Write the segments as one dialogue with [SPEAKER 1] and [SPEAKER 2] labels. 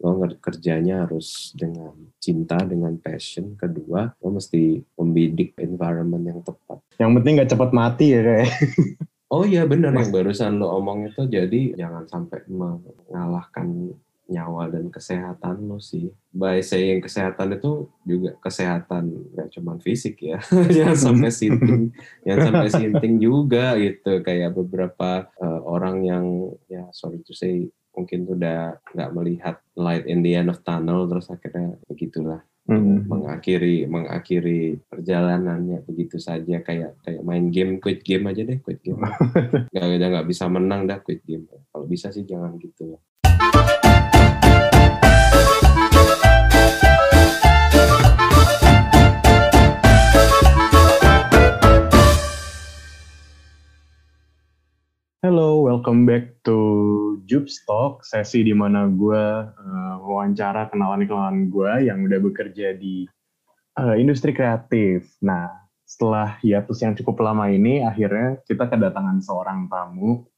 [SPEAKER 1] lo kerjanya harus dengan cinta dengan passion. Kedua lo mesti membidik environment yang tepat.
[SPEAKER 2] Yang penting nggak cepat mati ya kayak
[SPEAKER 1] oh iya benar. Yang barusan lo omong itu jadi jangan sampai mengalahkan nyawa dan kesehatan lo sih. By saying kesehatan itu juga kesehatan nggak cuma fisik ya, jangan sampai sinting, jangan sampai sinting juga gitu. Kayak beberapa uh, orang yang ya sorry to say mungkin udah nggak melihat light in the end of tunnel terus akhirnya begitulah hmm. mengakhiri mengakhiri perjalanannya begitu saja kayak kayak main game quit game aja deh quit game. Nggak nggak bisa menang dah quit game. Kalau bisa sih jangan gitu.
[SPEAKER 2] Hello, welcome back to Jubs Talk, sesi di mana gue uh, wawancara kenalan-kenalan gue yang udah bekerja di uh, industri kreatif. Nah, setelah hiatus yang cukup lama ini, akhirnya kita kedatangan seorang tamu.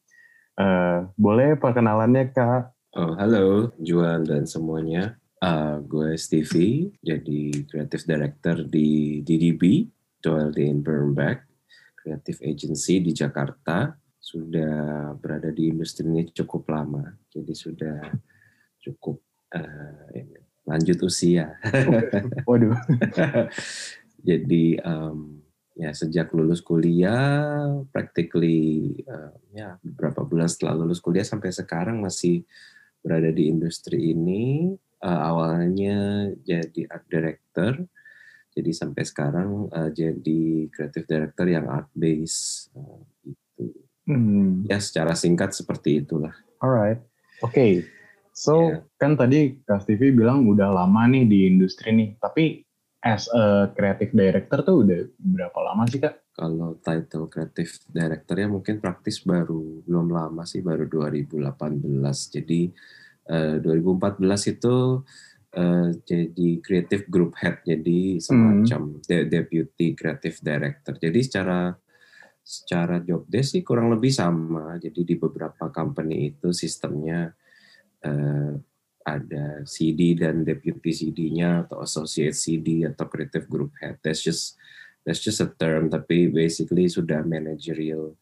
[SPEAKER 2] Uh, boleh perkenalannya, Kak?
[SPEAKER 1] Oh, halo, Juan dan semuanya. Uh, gue Stevie, jadi Creative Director di DDB, Doyle in Bernbach, Creative Agency di Jakarta sudah berada di industri ini cukup lama, jadi sudah cukup uh, lanjut usia.
[SPEAKER 2] Waduh.
[SPEAKER 1] jadi um, ya sejak lulus kuliah, practically uh, ya beberapa bulan setelah lulus kuliah sampai sekarang masih berada di industri ini. Uh, awalnya jadi art director, jadi sampai sekarang uh, jadi creative director yang art base. Uh, Hmm. Ya secara singkat seperti itulah.
[SPEAKER 2] Alright, oke. Okay. So yeah. kan tadi Kak TV bilang udah lama nih di industri nih, tapi as a creative director tuh udah berapa lama sih kak?
[SPEAKER 1] Kalau title creative director ya mungkin praktis baru belum lama sih, baru 2018. Jadi eh, 2014 itu uh, jadi creative group head, jadi semacam hmm. de deputy creative director. Jadi secara secara job desk sih kurang lebih sama. Jadi di beberapa company itu sistemnya uh, ada CD dan deputy CD-nya atau associate CD atau creative group head. That's just that's just a term tapi basically sudah managerial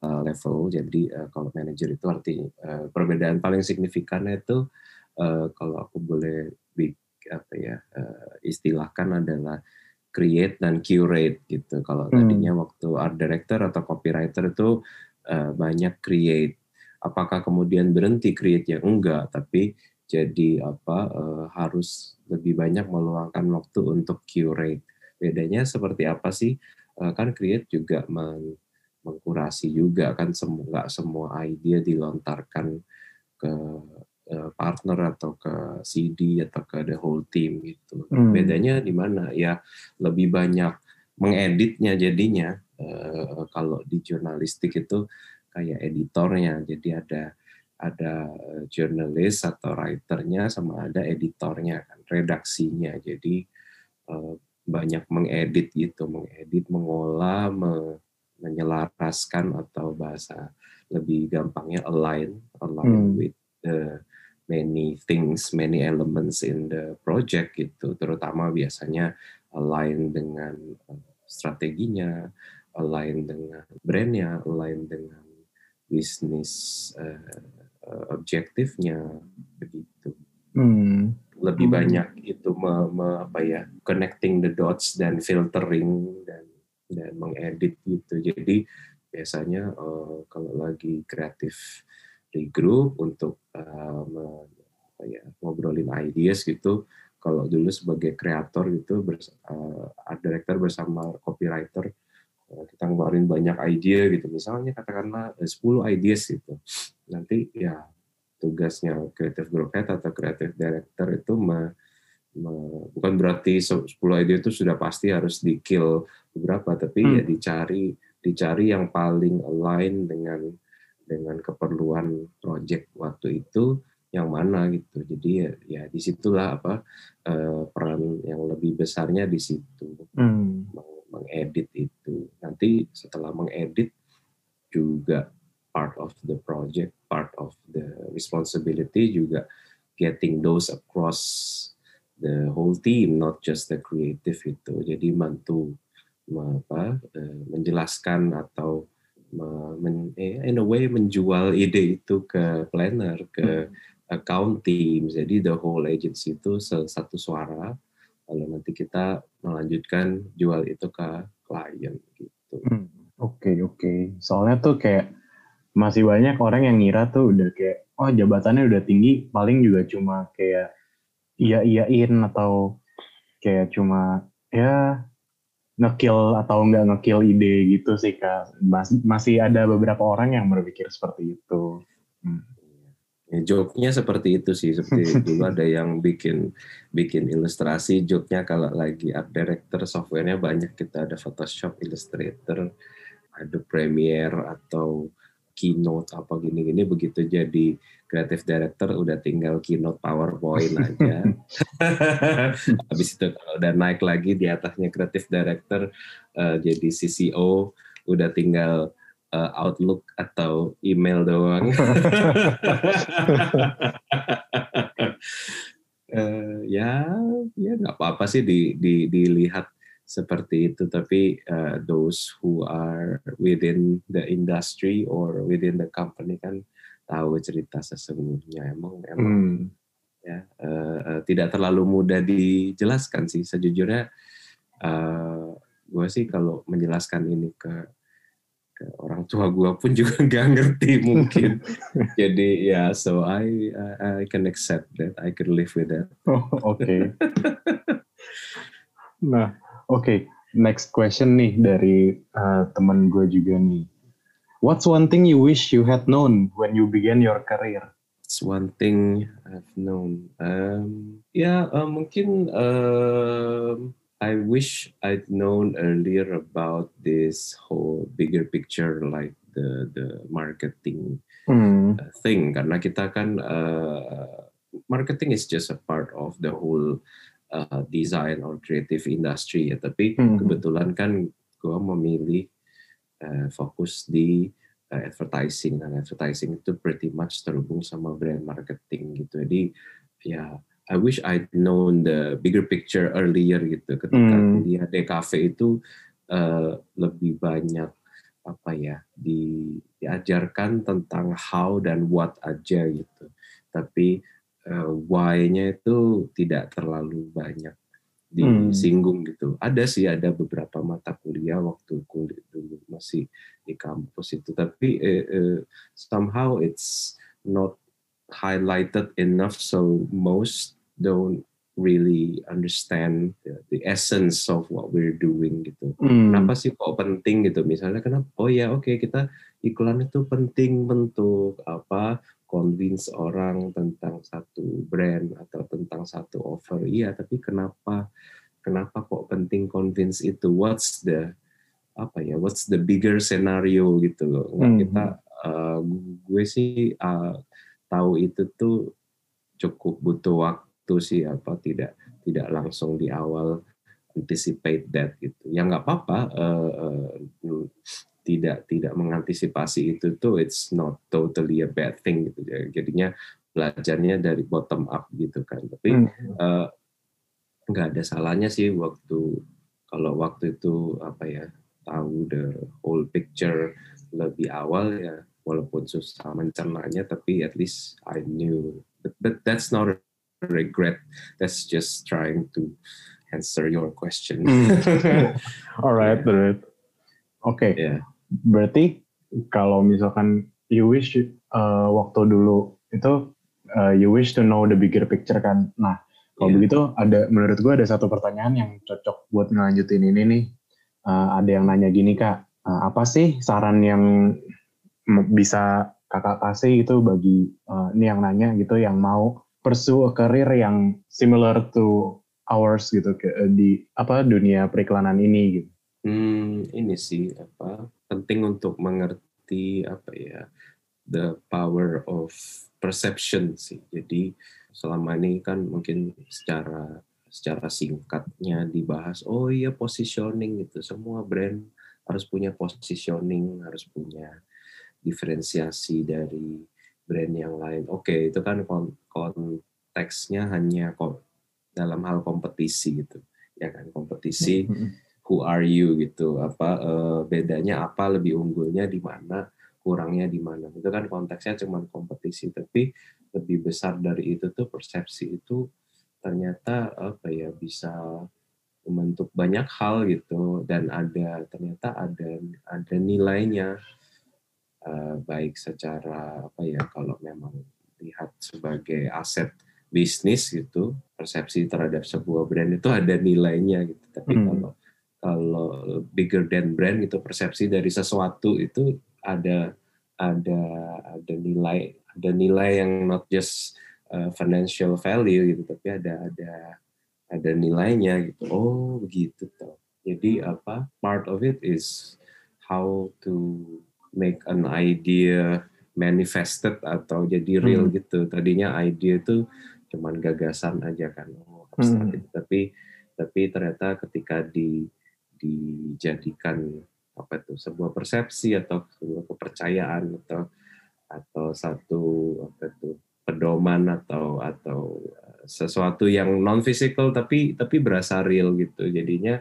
[SPEAKER 1] uh, level. Jadi uh, kalau manager itu artinya uh, perbedaan paling signifikannya itu uh, kalau aku boleh apa ya uh, istilahkan adalah create dan curate gitu. Kalau hmm. tadinya waktu art director atau copywriter itu uh, banyak create. Apakah kemudian berhenti create ya enggak, tapi jadi apa uh, harus lebih banyak meluangkan waktu untuk curate. Bedanya seperti apa sih? Uh, kan create juga meng mengkurasi juga kan semua nggak semua ide dilontarkan ke partner atau ke CD atau ke the whole team gitu. Hmm. Bedanya di mana? Ya lebih banyak mengeditnya jadinya. Uh, kalau di jurnalistik itu kayak editornya, jadi ada ada jurnalis atau writernya sama ada editornya kan, redaksinya. Jadi uh, banyak mengedit gitu, mengedit, mengolah, me, menyelaraskan atau bahasa lebih gampangnya align, align hmm. with the many things, many elements in the project gitu, terutama biasanya align dengan uh, strateginya, align dengan brandnya, align dengan bisnis uh, objektifnya begitu. Hmm. Lebih hmm. banyak itu me, me, apa ya connecting the dots dan filtering dan dan mengedit gitu. Jadi biasanya uh, kalau lagi kreatif di grup untuk uh, ya, ngobrolin ideas gitu. Kalau dulu sebagai kreator gitu, bers, uh, art director bersama copywriter, uh, kita ngeluarin banyak ide gitu. Misalnya katakanlah 10 ideas gitu. Nanti ya tugasnya creative group head atau creative director itu me, me, bukan berarti 10 ide itu sudah pasti harus di kill beberapa, tapi ya hmm. ya dicari dicari yang paling align dengan dengan keperluan project waktu itu yang mana gitu. Jadi ya, ya di situlah apa uh, peran yang lebih besarnya di situ hmm. mengedit itu. Nanti setelah mengedit juga part of the project, part of the responsibility juga getting those across the whole team, not just the creative itu. Jadi bantu apa, uh, menjelaskan atau men, eh, in a way menjual ide itu ke planner, ke account team. Jadi the whole agency itu satu suara. Lalu nanti kita melanjutkan jual itu ke klien gitu.
[SPEAKER 2] Hmm, oke okay, oke. Okay. Soalnya tuh kayak masih banyak orang yang ngira tuh udah kayak oh jabatannya udah tinggi paling juga cuma kayak iya iyain atau kayak cuma ya ngekill atau enggak ngekill ide gitu sih kak. Mas, masih ada beberapa orang yang berpikir seperti itu. Hmm.
[SPEAKER 1] ya, joke-nya seperti itu sih. Seperti dulu ada yang bikin bikin ilustrasi joke-nya. Kalau lagi art director softwarenya banyak. Kita ada Photoshop Illustrator ada Premiere atau keynote apa gini-gini begitu jadi creative director udah tinggal keynote PowerPoint aja. Habis itu kalau udah naik lagi di atasnya creative director uh, jadi CCO udah tinggal uh, Outlook atau email doang. uh, ya ya nggak apa-apa sih di, di, dilihat seperti itu. Tapi uh, those who are within the industry or within the company kan tahu cerita sesungguhnya. Emang emang hmm. ya uh, uh, tidak terlalu mudah dijelaskan sih. Sejujurnya uh, gue sih kalau menjelaskan ini ke ke orang tua gue pun juga nggak ngerti mungkin. Jadi ya yeah, so I, I I can accept that I can live with that.
[SPEAKER 2] Oh, oke. Okay. nah okay, next question nih dari uh, teman gue juga nih. What's one thing you wish you had known when you began your career?
[SPEAKER 1] It's one thing I've known. Um, ya, yeah, uh, mungkin uh, I wish I'd known earlier about this whole bigger picture, like the the marketing uh, thing. Karena kita kan uh, marketing is just a part of the whole uh, design or creative industry ya. Tapi hmm. kebetulan kan gue memilih uh, fokus di uh, advertising. Dan advertising itu pretty much terhubung sama brand marketing gitu. Jadi ya I wish I'd known the bigger picture earlier gitu. Ketika hmm. kuliah DKV itu uh, lebih banyak apa ya di, diajarkan tentang how dan what aja gitu. Tapi uh, why-nya itu tidak terlalu banyak disinggung hmm. gitu. Ada sih ada beberapa mata kuliah waktu kuliah dulu masih di kampus itu, tapi uh, uh, somehow it's not highlighted enough, so most don't really understand the, the essence of what we're doing gitu. Hmm. Kenapa sih kok penting gitu? Misalnya kenapa? Oh ya oke okay, kita iklan itu penting bentuk apa convince orang tentang satu brand atau tentang satu offer. Iya tapi kenapa kenapa kok penting convince itu? What's the apa ya what's the bigger scenario gitu loh? Nggak hmm. kita uh, gue sih uh, tahu itu tuh cukup butuh waktu sih apa tidak tidak langsung di awal anticipate that gitu. Ya nggak apa-apa uh, uh, tidak tidak mengantisipasi itu tuh it's not totally a bad thing gitu jadinya belajarnya dari bottom up gitu kan. Tapi hmm. uh, nggak ada salahnya sih waktu kalau waktu itu apa ya tahu the whole picture lebih awal ya walaupun susah mencernanya tapi at least I knew. But, but that's not a regret. That's just trying to answer your question.
[SPEAKER 2] Mm. alright oke okay. yeah berarti kalau misalkan you wish uh, waktu dulu itu uh, you wish to know the bigger picture kan. Nah, kalau yeah. begitu ada menurut gue ada satu pertanyaan yang cocok buat ngelanjutin ini nih. Uh, ada yang nanya gini kak, uh, apa sih saran yang bisa kakak kasih itu bagi uh, ini yang nanya gitu yang mau pursue a career yang similar to ours gitu ke, di apa dunia periklanan ini gitu.
[SPEAKER 1] Hmm, ini sih apa penting untuk mengerti apa ya the power of perception sih. Jadi selama ini kan mungkin secara secara singkatnya dibahas oh iya positioning itu semua brand harus punya positioning harus punya diferensiasi dari brand yang lain. Oke itu kan kon, kon konteksnya hanya dalam hal kompetisi gitu. Ya kan kompetisi who are you gitu apa uh, bedanya apa lebih unggulnya di mana kurangnya di mana. Itu kan konteksnya cuma kompetisi tapi lebih besar dari itu tuh persepsi itu ternyata apa ya bisa membentuk banyak hal gitu. Dan ada ternyata ada ada nilainya. Uh, baik secara apa ya kalau memang lihat sebagai aset bisnis gitu persepsi terhadap sebuah brand itu ada nilainya gitu. Tapi hmm. kalau kalau bigger than brand itu persepsi dari sesuatu itu ada ada ada nilai ada nilai yang not just uh, financial value gitu tapi ada ada ada nilainya gitu oh begitu toh jadi apa part of it is how to make an idea manifested atau jadi real hmm. gitu tadinya idea itu cuman gagasan aja kan oh, hmm. gitu. tapi tapi ternyata ketika di dijadikan apa itu sebuah persepsi atau sebuah kepercayaan atau atau satu apa itu pedoman atau atau eh, sesuatu yang non physical tapi tapi berasa real gitu. Jadinya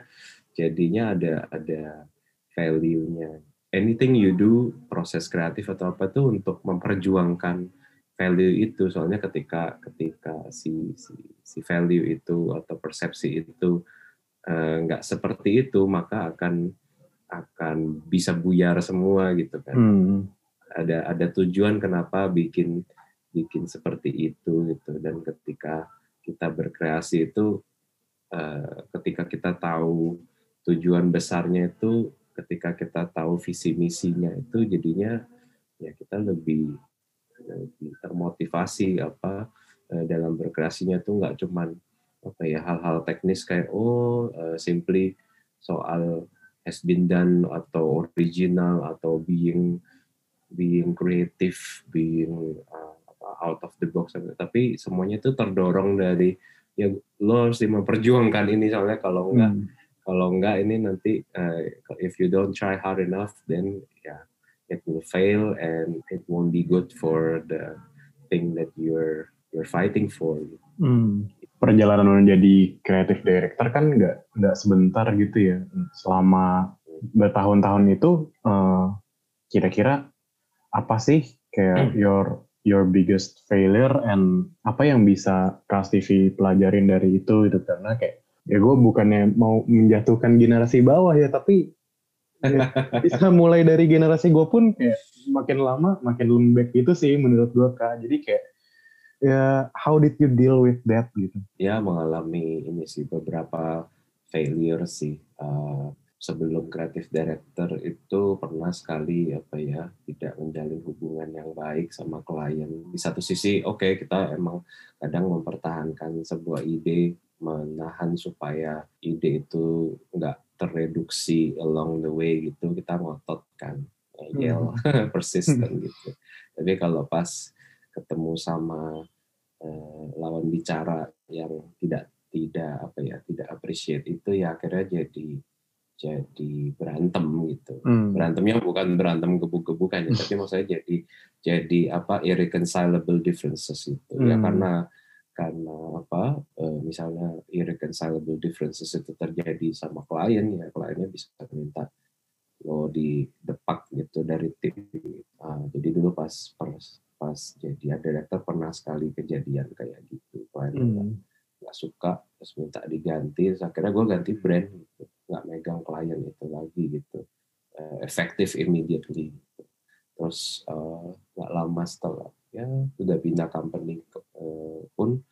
[SPEAKER 1] jadinya ada ada value-nya. Anything you do proses kreatif atau apa tuh untuk memperjuangkan value itu. Soalnya ketika ketika si si, si value itu atau persepsi itu nggak uh, seperti itu maka akan akan bisa buyar semua gitu kan. Hmm. Ada ada tujuan kenapa bikin bikin seperti itu gitu dan ketika kita berkreasi itu uh, ketika kita tahu tujuan besarnya itu ketika kita tahu visi misinya itu jadinya ya kita lebih lebih termotivasi apa uh, dalam berkreasinya itu nggak cuman apa ya hal-hal teknis kayak oh uh, simply soal has been done atau original atau being being creative, being uh, out of the box tapi semuanya itu terdorong dari ya lo harus memperjuangkan ini soalnya kalau enggak hmm. kalau enggak ini nanti uh, if you don't try hard enough then ya yeah, it will fail and it won't be good for the thing that you're you're fighting for.
[SPEAKER 2] Hmm perjalanan menjadi kreatif director kan nggak nggak sebentar gitu ya. Selama bertahun-tahun itu eh, kira-kira apa sih kayak hmm. your your biggest failure and apa yang bisa Trans TV pelajarin dari itu itu karena kayak ya gue bukannya mau menjatuhkan generasi bawah ya tapi ya, bisa mulai dari generasi gue pun kayak makin lama makin lembek gitu sih menurut gue kak. Jadi kayak ya how did you deal with that gitu?
[SPEAKER 1] Ya mengalami ini sih beberapa failure sih. Uh, sebelum kreatif director itu pernah sekali apa ya tidak menjalin hubungan yang baik sama klien. Di satu sisi oke okay, kita emang kadang mempertahankan sebuah ide menahan supaya ide itu nggak terreduksi along the way gitu kita ngotot kan yel hmm. persisten gitu tapi kalau pas ketemu sama Eh, lawan bicara yang tidak tidak apa ya tidak appreciate itu ya akhirnya jadi jadi berantem gitu hmm. berantemnya bukan berantem gebuk-gebukan ya hmm. tapi maksudnya jadi jadi apa irreconcilable differences itu ya, hmm. ya karena karena apa eh, misalnya irreconcilable differences itu terjadi sama klien ya kliennya bisa minta lo di depak gitu dari tim uh, jadi dulu pas pas pas jadi ada director pernah sekali kejadian kayak gitu klien hmm. nggak suka terus minta diganti terus akhirnya gue ganti brand gitu nggak megang klien itu lagi gitu uh, efektif immediately gitu. terus uh, nggak lama setelah ya sudah pindah company uh, pun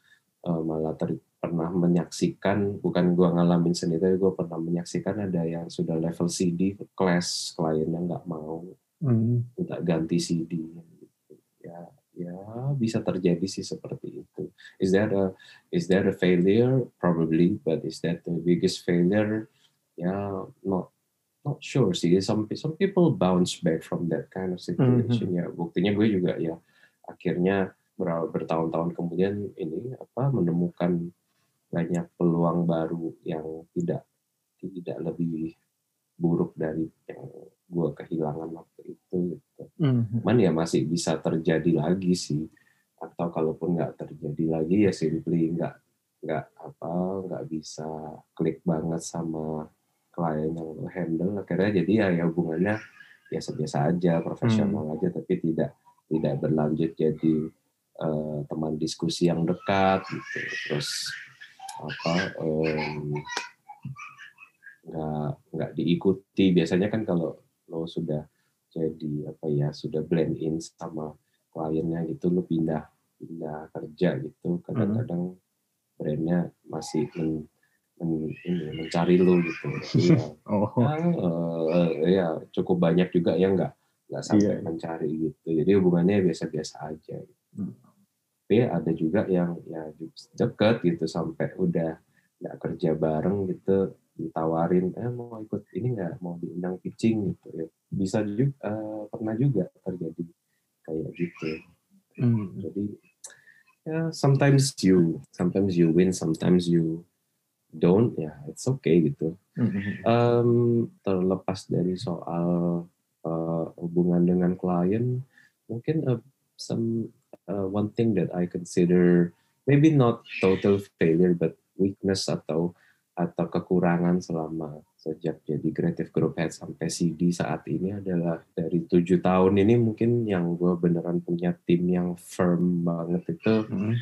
[SPEAKER 1] uh, malah ter, pernah menyaksikan bukan gue ngalamin sendiri tapi gue pernah menyaksikan ada yang sudah level CD kelas kliennya nggak mau hmm. minta ganti CD ya ya bisa terjadi sih seperti itu. Is that a is that a failure? Probably but is that the biggest failure? Ya yeah, not not sure sih. Some some people bounce back from that kind of situation. Mm -hmm. ya buktinya gue juga ya akhirnya bertahun-tahun kemudian ini apa menemukan banyak peluang baru yang tidak tidak lebih buruk dari yang gue kehilangan waktu itu gitu. Mm-hmm. Cuman ya masih bisa terjadi lagi sih atau kalaupun nggak terjadi lagi ya simply nggak nggak apa nggak bisa klik banget sama klien yang lo handle akhirnya jadi ya, ya hubungannya biasa-biasa aja profesional hmm. aja tapi tidak tidak berlanjut jadi uh, teman diskusi yang dekat gitu terus apa um, nggak nggak diikuti biasanya kan kalau lo sudah jadi apa ya sudah blend in sama kliennya gitu lo pindah pindah kerja gitu kadang-kadang brandnya masih men, men, ini, mencari lo gitu ya, oh. ya, uh, ya cukup banyak juga yang nggak nggak sampai yeah. mencari gitu jadi hubungannya biasa-biasa aja gitu. hmm. tapi ada juga yang ya deket gitu sampai udah nggak kerja bareng gitu ditawarin eh mau ikut ini nggak mau diundang pitching gitu ya bisa juga uh, pernah juga terjadi kayak gitu hmm. jadi ya sometimes you sometimes you win sometimes you don't ya it's okay gitu hmm. um, terlepas dari soal uh, hubungan dengan klien mungkin uh, some uh, one thing that I consider maybe not total failure but weakness atau atau kekurangan selama sejak jadi creative group head sampai CD saat ini adalah dari tujuh tahun ini mungkin yang gue beneran punya tim yang firm banget itu hmm.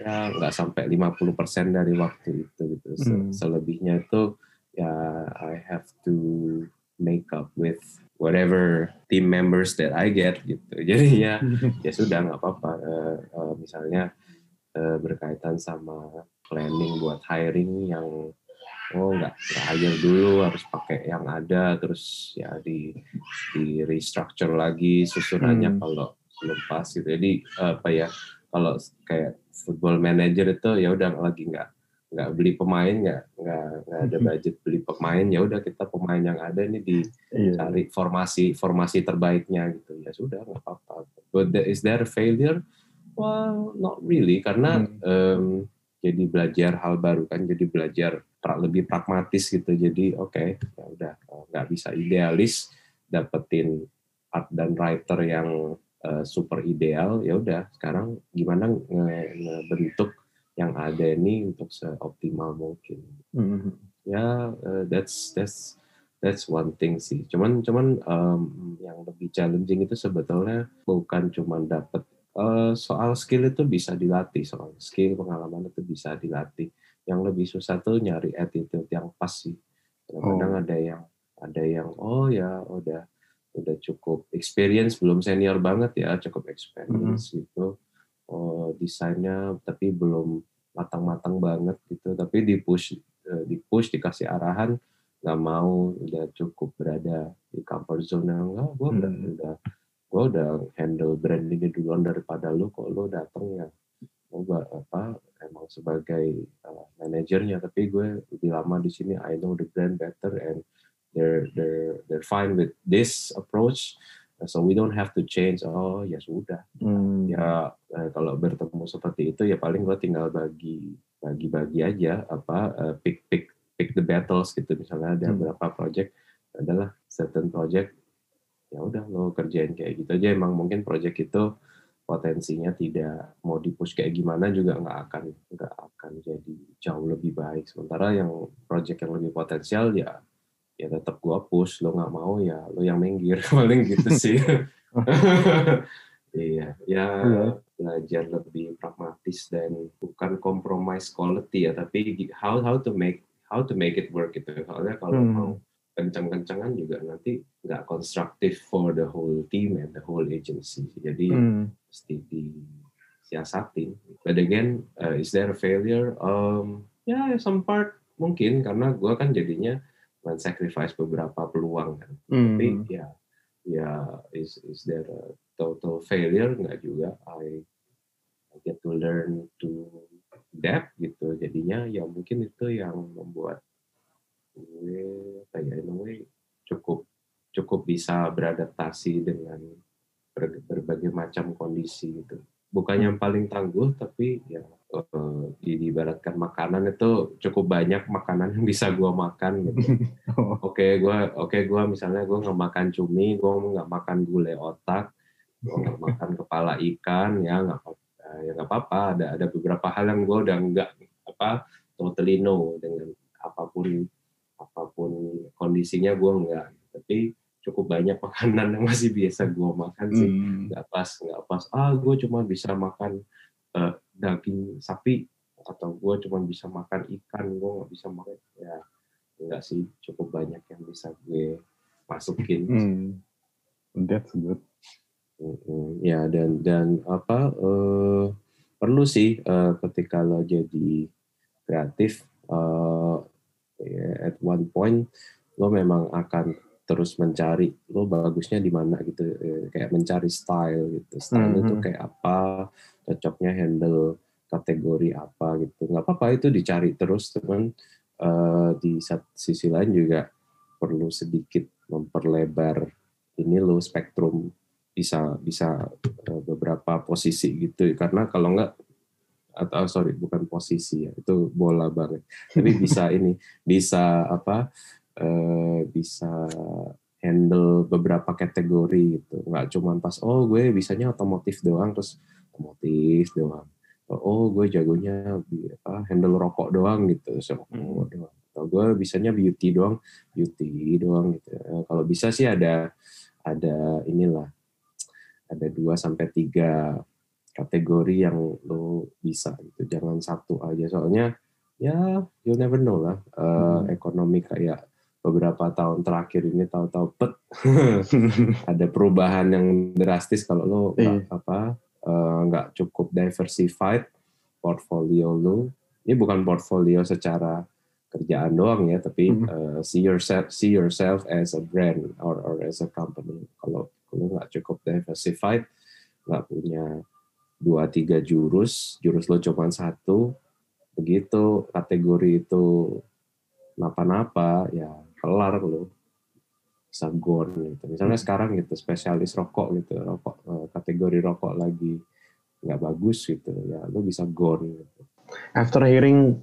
[SPEAKER 1] ya nggak sampai 50% dari waktu itu gitu hmm. selebihnya itu ya I have to make up with whatever team members that I get gitu jadi ya ya sudah nggak apa-apa uh, uh, misalnya uh, berkaitan sama planning buat hiring yang oh nggak hire dulu harus pakai yang ada terus ya di di restructure lagi susunannya hmm. kalau belum pas gitu jadi apa ya kalau kayak football manager itu ya udah lagi nggak nggak beli pemain nggak nggak nggak ada hmm. budget beli pemain ya udah kita pemain yang ada ini dicari iya. formasi formasi terbaiknya gitu ya sudah nggak apa-apa but is there a failure well not really karena hmm. um, jadi belajar hal baru kan jadi belajar lebih pragmatis gitu. Jadi oke okay, ya udah eh, nggak bisa idealis dapetin art dan writer yang uh, super ideal ya udah sekarang gimana ngebentuk yang ada ini untuk seoptimal mungkin. Mm-hmm. ya uh, that's that's that's one thing sih. Cuman cuman um, yang lebih challenging itu sebetulnya bukan cuman dapet soal skill itu bisa dilatih soal skill pengalaman itu bisa dilatih yang lebih susah tuh nyari attitude yang pas sih kadang-kadang oh. ada yang ada yang oh ya udah udah cukup experience belum senior banget ya cukup experience mm -hmm. gitu oh desainnya tapi belum matang-matang banget gitu tapi di push eh, di push dikasih arahan nggak mau udah cukup berada di comfort zone yang enggak gue udah hmm. udah gue udah handle brand ini duluan daripada lu kok lu datang ya gue apa emang sebagai uh, manajernya. Tapi gue lebih lama di sini I know the brand better and they're they're they're fine with this approach. So we don't have to change. Oh ya sudah. Hmm. ya eh, kalau bertemu seperti itu ya paling gue tinggal bagi bagi-bagi aja apa uh, pick pick pick the battles gitu. Misalnya ada hmm. berapa project adalah certain project ya udah lo kerjain kayak gitu aja. Emang mungkin project itu potensinya tidak mau dipush kayak gimana juga nggak akan nggak akan jadi jauh lebih baik. Sementara yang project yang lebih potensial ya ya tetap gua push. Lo nggak mau ya lo yang minggir. Paling gitu sih. Iya ya iya. belajar lebih pragmatis dan bukan compromise quality ya tapi how how to make how to make it work gitu. Soalnya kalau hmm. mau kencang-kencangan juga nanti nggak konstruktif for the whole team and the whole agency. Jadi hmm. mesti disiasatin. But again, uh, is there a failure? Um, ya, yeah, some part mungkin karena gue kan jadinya men-sacrifice beberapa peluang kan. Hmm. Tapi ya, ya is is there a total failure? Nggak juga. I, I get to learn to adapt gitu. Jadinya ya mungkin itu yang membuat gue kayak in a way cukup cukup bisa beradaptasi dengan ber, berbagai macam kondisi gitu. Bukan yang paling tangguh, tapi ya uh, diibaratkan makanan itu cukup banyak makanan yang bisa gue makan gitu. Oke, okay, gue oke okay, gue misalnya gue nggak makan cumi, gue nggak makan gulai otak, gue nggak makan kepala ikan, ya nggak apa nggak apa-apa ada ada beberapa hal yang gue udah nggak apa totally no dengan apa pun apa pun kondisinya gue nggak tapi cukup banyak makanan yang masih biasa gue makan sih
[SPEAKER 2] Hmm.
[SPEAKER 1] nggak pas nggak pas ah gue cuma bisa makan eh, daging sapi atau gue cuma bisa makan ikan gue nggak bisa makan ya enggak sih cukup banyak yang bisa gue masukin
[SPEAKER 2] Hmm. That's good.
[SPEAKER 1] Ya dan dan apa eh, perlu sih eh, ketika lo jadi kreatif eh, ya, at one point lo memang akan terus mencari lo bagusnya di mana gitu Eh, kayak mencari style gitu. Style itu
[SPEAKER 2] Mhm.
[SPEAKER 1] kayak apa cocoknya handle kategori apa gitu. Nggak apa-apa itu dicari terus teman eh, di sisi lain juga perlu sedikit memperlebar ini lo spektrum bisa bisa eh, beberapa posisi gitu. Karena kalau enggak atau sorry bukan posisi ya itu bola banget. Tapi bisa ini bisa apa eh, bisa handle beberapa kategori gitu. Nggak cuma pas oh gue bisanya otomotif doang terus otomotif doang. Oh gue jagonya apa, handle rokok doang gitu so, rokok doang. Atau gue bisanya beauty doang beauty doang gitu. Eh, kalau bisa sih ada ada inilah ada dua sampai tiga kategori yang lo bisa gitu. Jangan satu aja. Soalnya ya you never know lah Eh,
[SPEAKER 2] Hmm.
[SPEAKER 1] ekonomi kayak beberapa tahun terakhir ini tahu-tahu pet ada perubahan yang drastis kalau lo nggak apa eh, nggak cukup diversified portfolio lo. Ini bukan portfolio secara kerjaan doang ya tapi
[SPEAKER 2] Mhm.
[SPEAKER 1] eh, see yourself see yourself as a brand or or as a company. Kalau lo nggak cukup diversified nggak punya dua tiga jurus jurus lo cuma satu begitu kategori itu napa-napa ya kelar lo bisa gone gitu misalnya sekarang gitu spesialis rokok gitu rokok eh, kategori rokok lagi nggak bagus gitu ya lo bisa gone gitu.
[SPEAKER 2] After hearing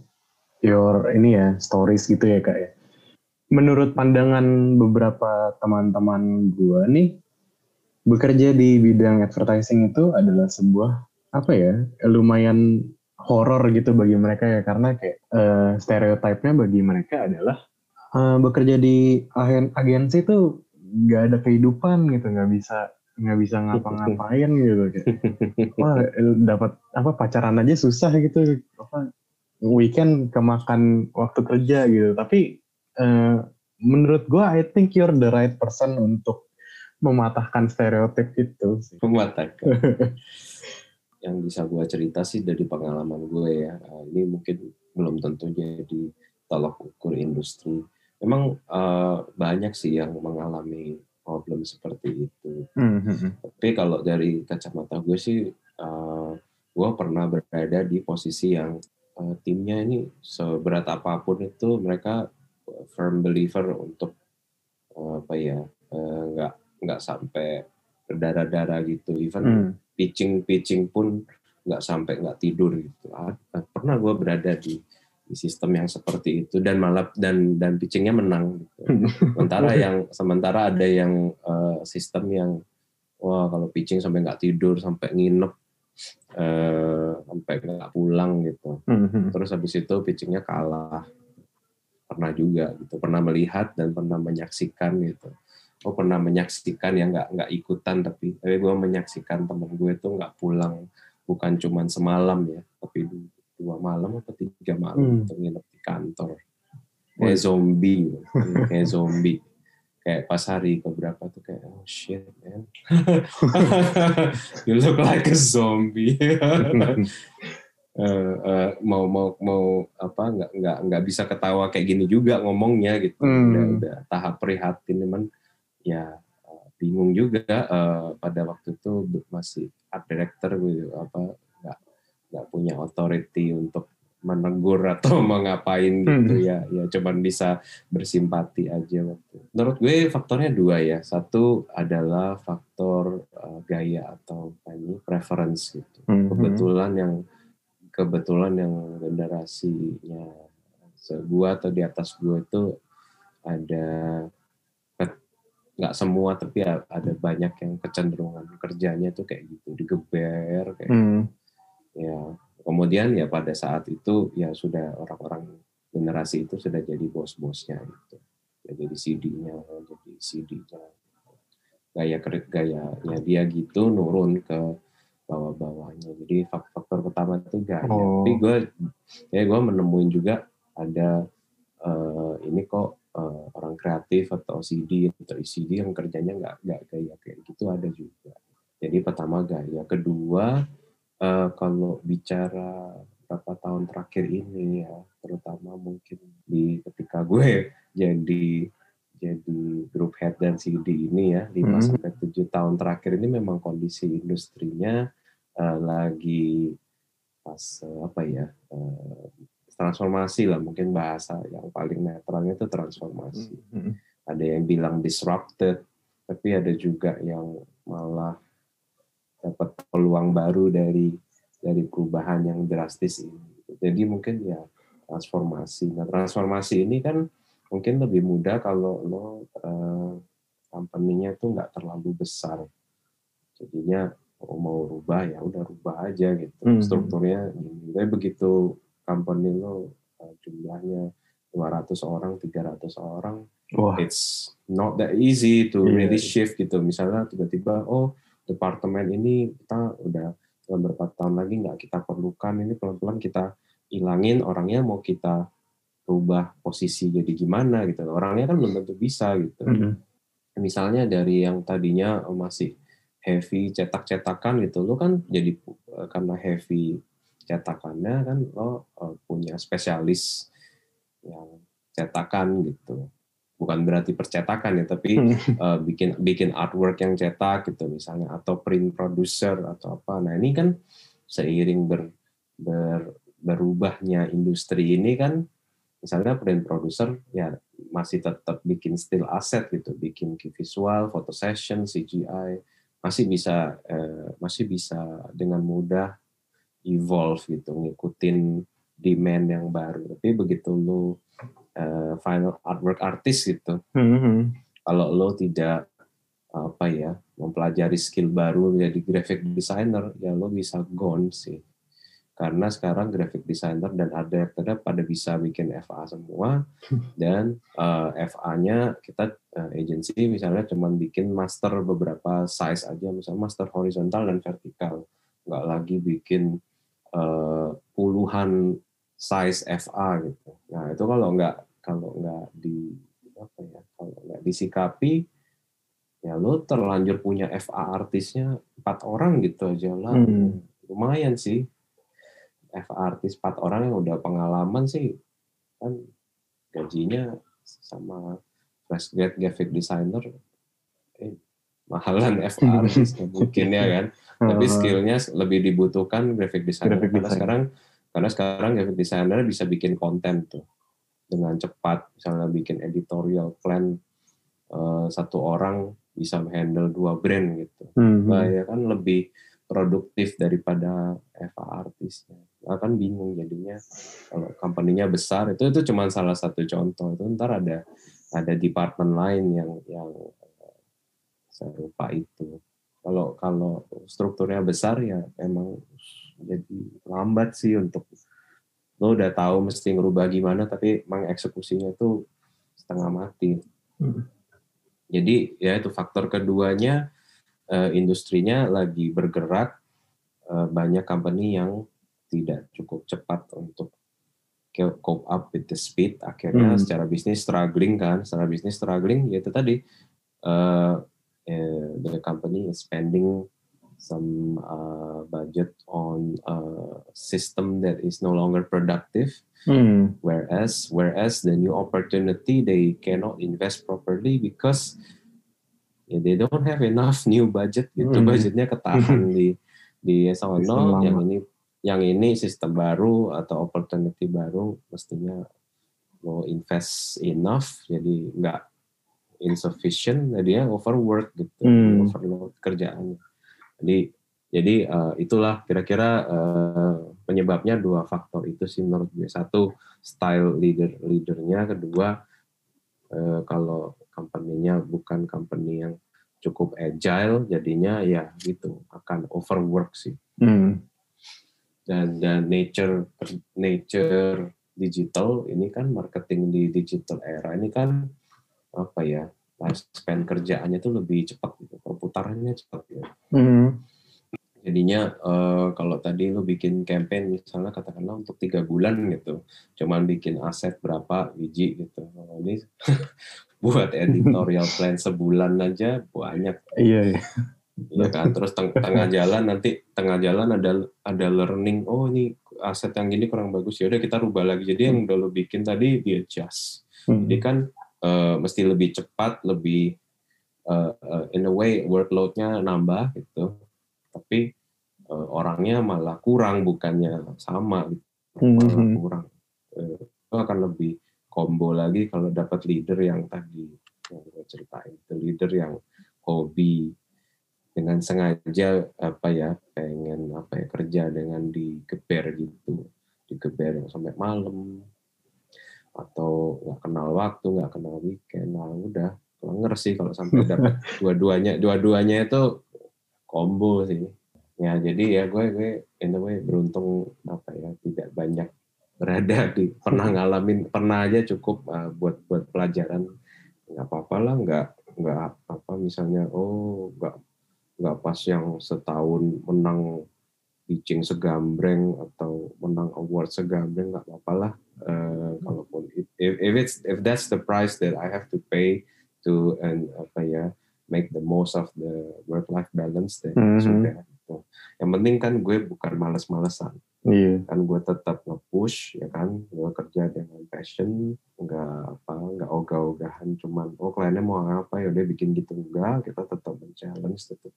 [SPEAKER 2] your ini ya stories gitu ya kak ya. Menurut pandangan beberapa teman-teman gua nih, bekerja di bidang advertising itu adalah sebuah apa ya lumayan horor gitu bagi mereka ya. Karena kayak eh, stereotipnya bagi mereka adalah eh, bekerja di agen agensi itu nggak ada kehidupan gitu nggak bisa nggak bisa ngapa-ngapain gitu. Kayak wah dapat apa pacaran aja susah gitu. Apa weekend kemakan waktu kerja gitu. Tapi eh, menurut gua I think you're the right person untuk mematahkan stereotip itu sih.
[SPEAKER 1] mematahkan yang bisa gue cerita sih dari pengalaman gue ya Eh, ini mungkin belum tentu jadi tolak ukur industri memang eh, banyak sih yang mengalami problem seperti itu
[SPEAKER 2] Hmm,
[SPEAKER 1] Tapi kalau dari kacamata gue sih, uh, gue pernah berada di posisi yang uh, timnya ini seberat apa pun itu mereka firm believer untuk uh, apa ya uh, nggak nggak sampai berdarah-darah gitu. Even
[SPEAKER 2] Hmm.
[SPEAKER 1] Pitching pitching pun nggak sampai nggak tidur gitu. Ah, Pernah gue berada di di sistem yang seperti itu dan malah dan dan pitchingnya menang. Gitu. Sementara yang sementara ada yang uh, sistem yang wah kalau pitching sampai nggak tidur sampai nginep eh, sampai nggak pulang gitu
[SPEAKER 2] Hmm,
[SPEAKER 1] terus habis itu pitchingnya kalah pernah juga gitu pernah melihat dan pernah menyaksikan gitu oh pernah menyaksikan yang nggak nggak ikutan tapi tapi gue menyaksikan temen gue tuh nggak pulang bukan cuman semalam ya tapi du- dua malam atau tiga malam
[SPEAKER 2] Hmm.
[SPEAKER 1] untuk nginep di kantor. Kayak zombie kayak zombie. Kayak pas hari keberapa tuh kayak oh shit man. You look like a zombie. Eh, eh, mau mau mau apa nggak nggak nggak bisa ketawa kayak gini juga ngomongnya gitu.
[SPEAKER 2] Hmm.
[SPEAKER 1] udah udah tahap prihatin cuman ya eh, bingung juga eh, pada waktu itu masih art director gitu apa nggak nggak punya authority untuk menegur atau mengapain gitu.
[SPEAKER 2] Hmm.
[SPEAKER 1] ya ya cuman bisa bersimpati aja waktu menurut gue faktornya dua ya. Satu adalah faktor eh, gaya atau ini preference gitu.
[SPEAKER 2] Hmm,
[SPEAKER 1] kebetulan yang kebetulan yang generasinya segua atau di atas gua itu ada nggak semua tapi ada banyak yang kecenderungan kerjanya tuh kayak gitu digeber kayak
[SPEAKER 2] Hmm.
[SPEAKER 1] ya kemudian ya pada saat itu ya sudah orang-orang generasi itu sudah jadi bos-bosnya gitu. Ya jadi CD-nya jadi CD-nya gaya gayanya dia gitu nurun ke bawah-bawahnya. Jadi faktor pertama itu gaya. Oh. tapi gue ya gue menemuin juga ada uh, ini kok uh, orang kreatif atau CD atau ECD yang kerjanya nggak nggak gaya kayak gitu ada juga jadi pertama gaya kedua uh, kalau bicara beberapa tahun terakhir ini ya terutama mungkin di ketika gue jadi jadi grup head dan CD ini ya 5 hmm. sampai tujuh tahun terakhir ini memang kondisi industrinya uh, lagi pas uh, apa ya uh, transformasi lah mungkin bahasa yang paling netralnya itu transformasi. Hmm. Ada yang bilang disrupted tapi ada juga yang malah dapat peluang baru dari dari perubahan yang drastis ini. Jadi mungkin ya transformasi. Nah transformasi ini kan mungkin lebih mudah kalau lo uh, company-nya tuh nggak terlalu besar. Jadinya oh, mau rubah ya udah rubah aja gitu. Hmm. Strukturnya Tapi begitu company lo uh, jumlahnya 200 orang, 300 orang, Wah. it's not that easy to yeah. really shift gitu. Misalnya tiba-tiba oh departemen ini kita udah beberapa tahun lagi nggak kita perlukan ini pelan-pelan kita hilangin orangnya mau kita rubah posisi jadi gimana gitu orangnya kan belum tentu bisa gitu mm -hmm. misalnya dari yang tadinya masih heavy cetak-cetakan gitu lo kan jadi eh, karena heavy cetakannya kan lo eh, punya spesialis yang cetakan gitu. Bukan berarti percetakan ya tapi uh, bikin bikin artwork yang cetak gitu misalnya atau print producer atau apa. Nah ini kan seiring ber, ber berubahnya industri ini kan misalnya print producer ya masih tetap bikin still asset gitu bikin visual foto session CGI masih bisa eh, masih bisa dengan mudah evolve gitu ngikutin demand yang baru tapi begitu lu uh, final artwork artist gitu. Mm-hmm. Kalau lo tidak apa ya mempelajari skill baru menjadi graphic designer, ya lo bisa gone sih. Karena sekarang graphic designer dan art director pada bisa bikin FA semua dan uh, eh, FA-nya kita uh, agency misalnya cuma bikin master beberapa size aja, misalnya master horizontal dan vertikal, nggak lagi bikin puluhan size FA gitu. Nah itu kalau nggak kalau nggak di apa ya kalau nggak disikapi ya lo terlanjur punya FA artisnya empat orang gitu aja lah hmm. lumayan sih FA artis empat orang yang udah pengalaman sih kan gajinya sama fresh grad graphic designer eh, mahalan FA artisnya mungkin ya kan tapi skillnya lebih dibutuhkan graphic designer graphic karena design. sekarang karena sekarang graphic designer bisa bikin konten tuh dengan cepat, misalnya bikin editorial plan uh, satu orang bisa handle dua brand gitu. Mm-hmm. Nah ya kan lebih produktif daripada Eva artisnya. Nah, kan bingung jadinya kalau company-nya besar itu itu cuma salah satu contoh. Itu ntar ada ada departemen lain yang yang uh, serupa itu. Kalau kalau strukturnya besar ya emang jadi lambat sih untuk lo udah tahu mesti ngerubah gimana tapi mengeksekusinya itu setengah mati. Hmm. Jadi ya itu faktor keduanya uh, industrinya lagi bergerak uh, banyak company yang tidak cukup cepat untuk cope up with the speed akhirnya hmm. secara bisnis struggling kan secara bisnis struggling ya itu tadi uh, uh, the company is spending some uh, budget on a system that is no longer productive mm. whereas whereas the new opportunity they cannot invest properly because yeah, they don't have enough new budget itu mm. budgetnya ketahan di di sono yang ini yang ini sistem baru atau opportunity baru mestinya mau invest enough jadi nggak insufficient jadi ya overwork gitu mm. overload kerjaannya jadi jadi uh, itulah kira-kira uh, penyebabnya dua faktor itu sih menurut gue. Satu style leader leadernya, kedua uh, kalau company-nya bukan company yang cukup agile, jadinya ya gitu akan overwork sih. Hmm. dan dan nature nature digital ini kan marketing di digital era ini kan apa ya lifespan kerjaannya tuh lebih cepat gitu perputarannya cepat ya. Mm-hmm. jadinya uh, kalau tadi lo bikin campaign misalnya katakanlah untuk tiga bulan gitu cuman bikin aset berapa biji gitu. Nah, ini buat editorial plan sebulan aja banyak.
[SPEAKER 2] Iya, iya.
[SPEAKER 1] ya kan? Terus teng tengah jalan nanti tengah jalan ada ada learning oh ini aset yang gini kurang bagus ya udah kita rubah lagi. Jadi yang udah lo bikin tadi di adjust hmm. jadi kan uh, mesti lebih cepat lebih uh, uh, in a way workloadnya nambah gitu. Tapi uh, orangnya malah kurang bukannya sama gitu. malah hmm. kurang. Uh, itu akan lebih combo lagi kalau dapat leader yang tadi yang gue ceritain. Itu leader yang hobi dengan sengaja apa ya pengen apa ya kerja dengan digeber gitu. Digeber yang sampai malam atau nggak kenal waktu nggak kenal weekend. Nah udah. Lenger sih kalau sampai dapat dua-duanya. Dua-duanya itu combo sih. Ya jadi ya gue gue in a way beruntung apa ya tidak banyak berada di pernah ngalamin pernah aja cukup uh, buat buat pelajaran. Nggak apa-apa lah nggak nggak apa misalnya oh nggak nggak pas yang setahun menang pitching segambreng atau menang award segambreng nggak apa-apa lah uh, kalaupun if, if it's if that's the price that I have to pay to and apa ya make the most of the work life balance then mm -hmm. sudah gitu. yang penting kan gue bukan males-malesan yeah. kan gue tetap nge-push ya kan gue kerja dengan passion nggak apa nggak ogah-ogahan cuman oh kliennya mau apa ya udah bikin gitu enggak kita tetap men-challenge tetap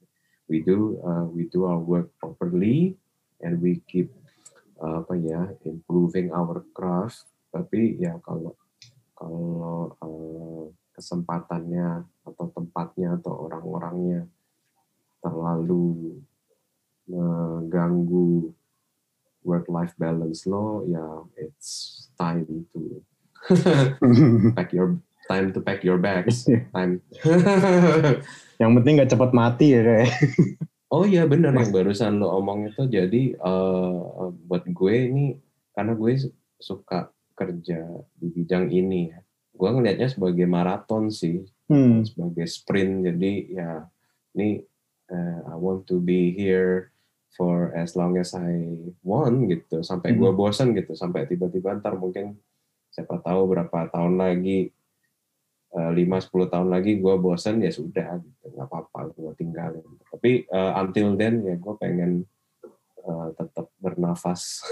[SPEAKER 1] we do uh, we do our work properly and we keep uh, apa ya improving our craft. Tapi ya kalau kalau uh, kesempatannya atau tempatnya atau orang-orangnya terlalu mengganggu work life balance lo ya it's time to pack your time to pack your bags. Time.
[SPEAKER 2] Yang penting nggak cepat mati ya kayak
[SPEAKER 1] oh iya benar yang barusan lo omong itu jadi uh, buat gue ini karena gue suka kerja di bidang ini ya. Gue ngelihatnya sebagai maraton sih hmm. sebagai sprint. Jadi ya ini uh, I want to be here for as long as I want gitu. Sampai hmm. gue bosan gitu. Sampai tiba-tiba ntar mungkin siapa tahu berapa tahun lagi eh, lima sepuluh tahun lagi gue bosan ya sudah gitu nggak apa-apa gue tinggalin. Tapi uh, until then ya gue pengen uh, tetap bernafas.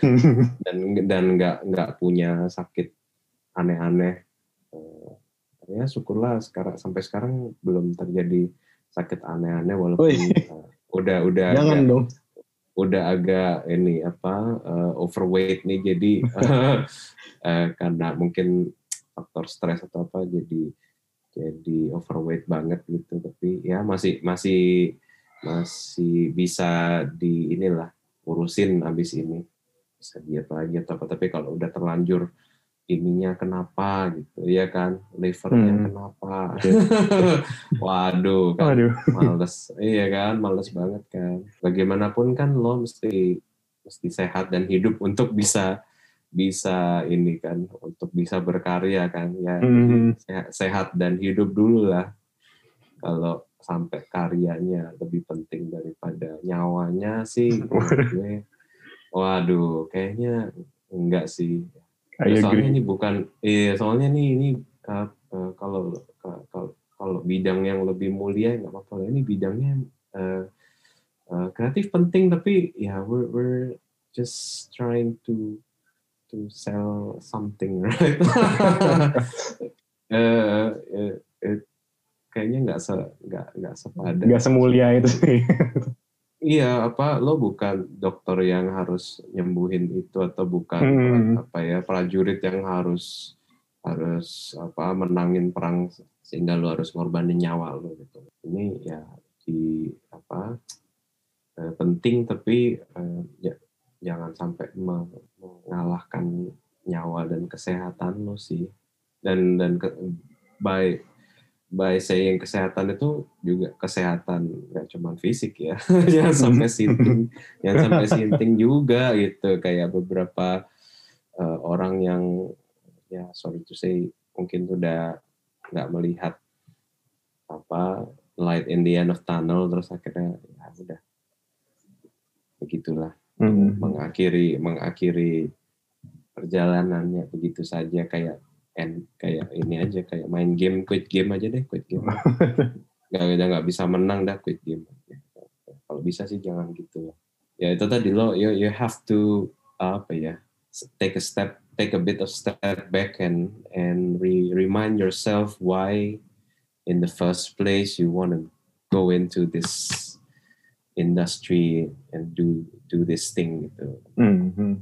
[SPEAKER 1] Dan dan nggak nggak punya sakit aneh-aneh. Uh, ya syukurlah sekarang sampai sekarang belum terjadi sakit aneh-aneh walaupun uh, udah udah
[SPEAKER 2] jangan agak, dong.
[SPEAKER 1] udah agak ini apa uh, overweight nih jadi uh, karena mungkin faktor stres atau apa jadi jadi overweight banget gitu. Tapi ya masih masih masih bisa di inilah urusin habis ini. Bisa diet lagi atau apa. Tapi kalau udah terlanjur ininya kenapa gitu. Ya kan? Livernya hmm. kenapa? Waduh kan. Waduh. males. Iya kan? Males banget kan. Bagaimanapun kan lo mesti mesti sehat dan hidup untuk bisa bisa ini kan untuk bisa berkarya kan ya hmm. sehat, dan hidup dulu lah. Kalau sampai karyanya lebih penting daripada nyawanya sih waduh. kayaknya enggak sih. Ya, soalnya ini bukan, eh, soalnya nih ini uh, uh, kalau kalau kalau bidang yang lebih mulia nggak apa-apa. Ini bidangnya uh, uh, kreatif penting tapi ya yeah, we're, we're just trying to to sell something, right? uh, kayaknya nggak se nggak nggak sepadan.
[SPEAKER 2] Nggak semulia itu sih.
[SPEAKER 1] Iya, apa lo bukan dokter yang harus nyembuhin itu atau bukan hmm. apa ya prajurit yang harus harus apa menangin perang sehingga lo harus ngorbanin nyawa lo gitu. Ini ya di apa eh, penting tapi eh, ya, jangan sampai mengalahkan nyawa dan kesehatan lo sih. Dan dan ke, by by saying kesehatan itu juga kesehatan nggak cuma fisik ya. Jangan sampai sinting jangan sampai sinting juga gitu. Kayak beberapa uh, orang yang ya sorry to say mungkin udah nggak melihat apa light in the end of tunnel terus akhirnya ya udah. Begitulah hmm. mengakhiri mengakhiri perjalanannya begitu saja kayak and kayak ini aja kayak main game quit game aja deh quit game. Nggak udah nggak bisa menang dah quit game kalau bisa sih jangan gitu. Ya itu tadi lo you you have to apa ya take a step take a bit of step back and and re remind yourself why in the first place you want to go into this industry and do do this thing gitu. Mm -hmm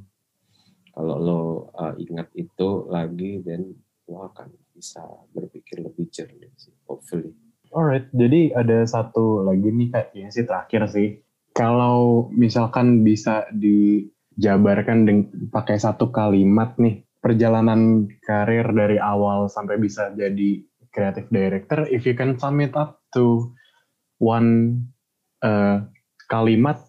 [SPEAKER 1] kalau lo uh, ingat itu lagi dan lo akan bisa berpikir lebih jernih sih hopefully.
[SPEAKER 2] Alright jadi ada satu lagi nih kayak ini sih terakhir sih. Kalau misalkan bisa dijabarkan dengan pakai satu kalimat nih perjalanan karir dari awal sampai bisa jadi creative director if you can sum it up to one uh, kalimat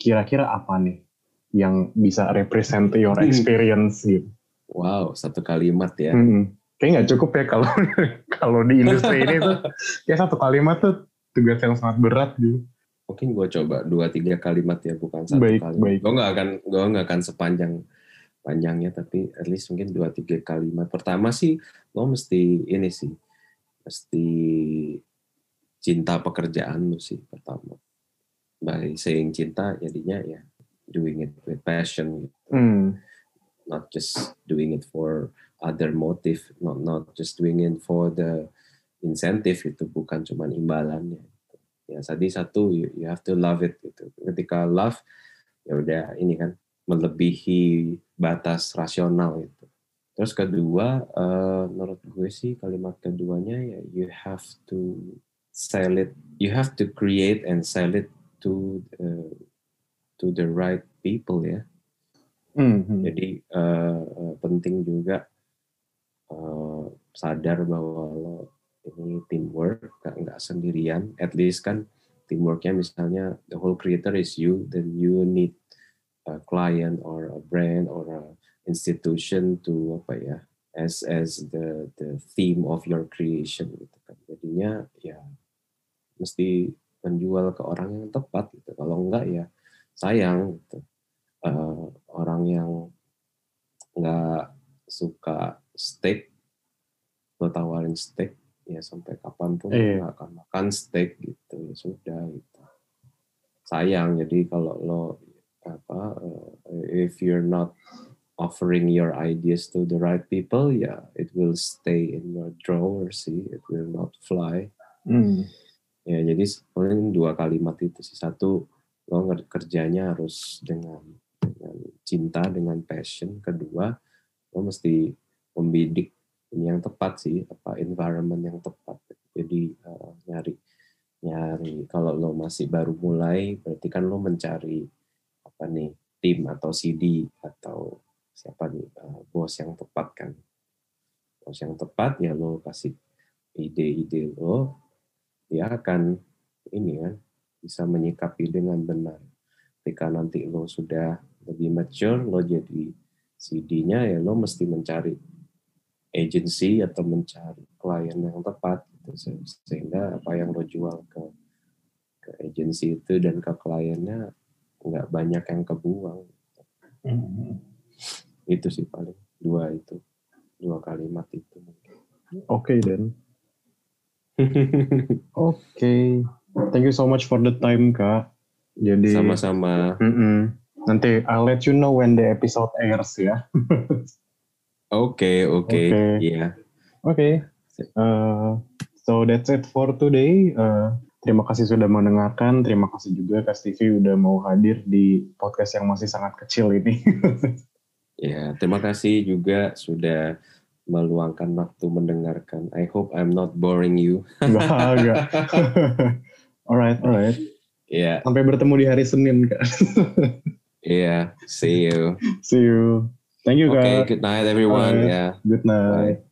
[SPEAKER 2] kira-kira apa nih yang bisa represent your hmm. experience gitu.
[SPEAKER 1] Wow, satu kalimat ya.
[SPEAKER 2] Hmm. Kayaknya nggak cukup ya kalau kalau di industri ini tuh ya satu kalimat tuh tugas yang sangat berat gitu.
[SPEAKER 1] Mungkin gue coba dua tiga kalimat ya bukan satu baik, kalimat. Baik. Gue nggak akan gue nggak akan sepanjang panjangnya tapi at least mungkin dua tiga kalimat. Pertama sih lo mesti ini sih mesti cinta pekerjaan lo sih pertama. By saying cinta jadinya ya doing it with passion. Mm. not just doing it for other motive not not just doing it for the incentive itu bukan cuma imbalannya. Ya tadi satu you, you have to love it gitu. Ketika love ya udah ini kan melebihi batas rasional itu. Terus kedua uh, menurut gue sih kalimat keduanya ya you have to sell it you have to create and sell it to uh, to the right people ya. Mm-hmm. Jadi uh, penting juga uh, sadar bahwa lo ini teamwork, gak, nggak sendirian. At least kan teamworknya misalnya the whole creator is you, then you need a client or a brand or a institution to apa ya as as the the theme of your creation gitu kan. Jadinya ya mesti menjual ke orang yang tepat gitu. Kalau enggak ya sayang gitu. Uh, orang yang nggak suka steak lo tawarin steak ya sampai kapan pun iya. nggak akan makan steak gitu ya sudah gitu sayang jadi kalau lo apa uh, if you're not offering your ideas to the right people ya yeah, it will stay in your drawer sih it will not fly mm. Ya jadi paling dua kalimat itu sih. Satu lo kerjanya harus dengan dengan cinta dengan passion. Kedua lo mesti membidik ini yang tepat sih apa environment yang tepat. Jadi uh, nyari nyari. Kalau lo masih baru mulai berarti kan lo mencari apa nih tim atau CD atau siapa nih uh, bos yang tepat kan. Bos yang tepat ya lo kasih ide-ide lo dia akan ini kan bisa menyikapi dengan benar. Ketika nanti lo sudah lebih mature, lo jadi CD-nya ya lo mesti mencari agency atau mencari klien yang tepat gitu. sehingga apa yang lo jual ke ke agency itu dan ke kliennya nggak banyak yang kebuang. Mm-hmm. Itu sih paling dua itu dua kalimat itu.
[SPEAKER 2] Oke okay, Dan. Oke. Okay. Thank you so much for the time kak.
[SPEAKER 1] Jadi sama-sama. Mm -mm.
[SPEAKER 2] Nanti I'll let you know when the episode airs ya.
[SPEAKER 1] Oke oke iya.
[SPEAKER 2] Oke. Uh, so that's it for today. Uh, terima kasih sudah mendengarkan. Terima kasih juga Kak TV udah mau hadir di podcast yang masih sangat kecil ini.
[SPEAKER 1] ya terima kasih juga sudah meluangkan waktu mendengarkan. I hope I'm not boring you.
[SPEAKER 2] Enggak, enggak. Alright, alright.
[SPEAKER 1] Iya. Yeah.
[SPEAKER 2] Sampai bertemu di hari Senin, Kak.
[SPEAKER 1] Iya, yeah, see you.
[SPEAKER 2] See you. Thank you, Kak.
[SPEAKER 1] Okay, good night everyone. Right. Yeah.
[SPEAKER 2] Good night. Bye.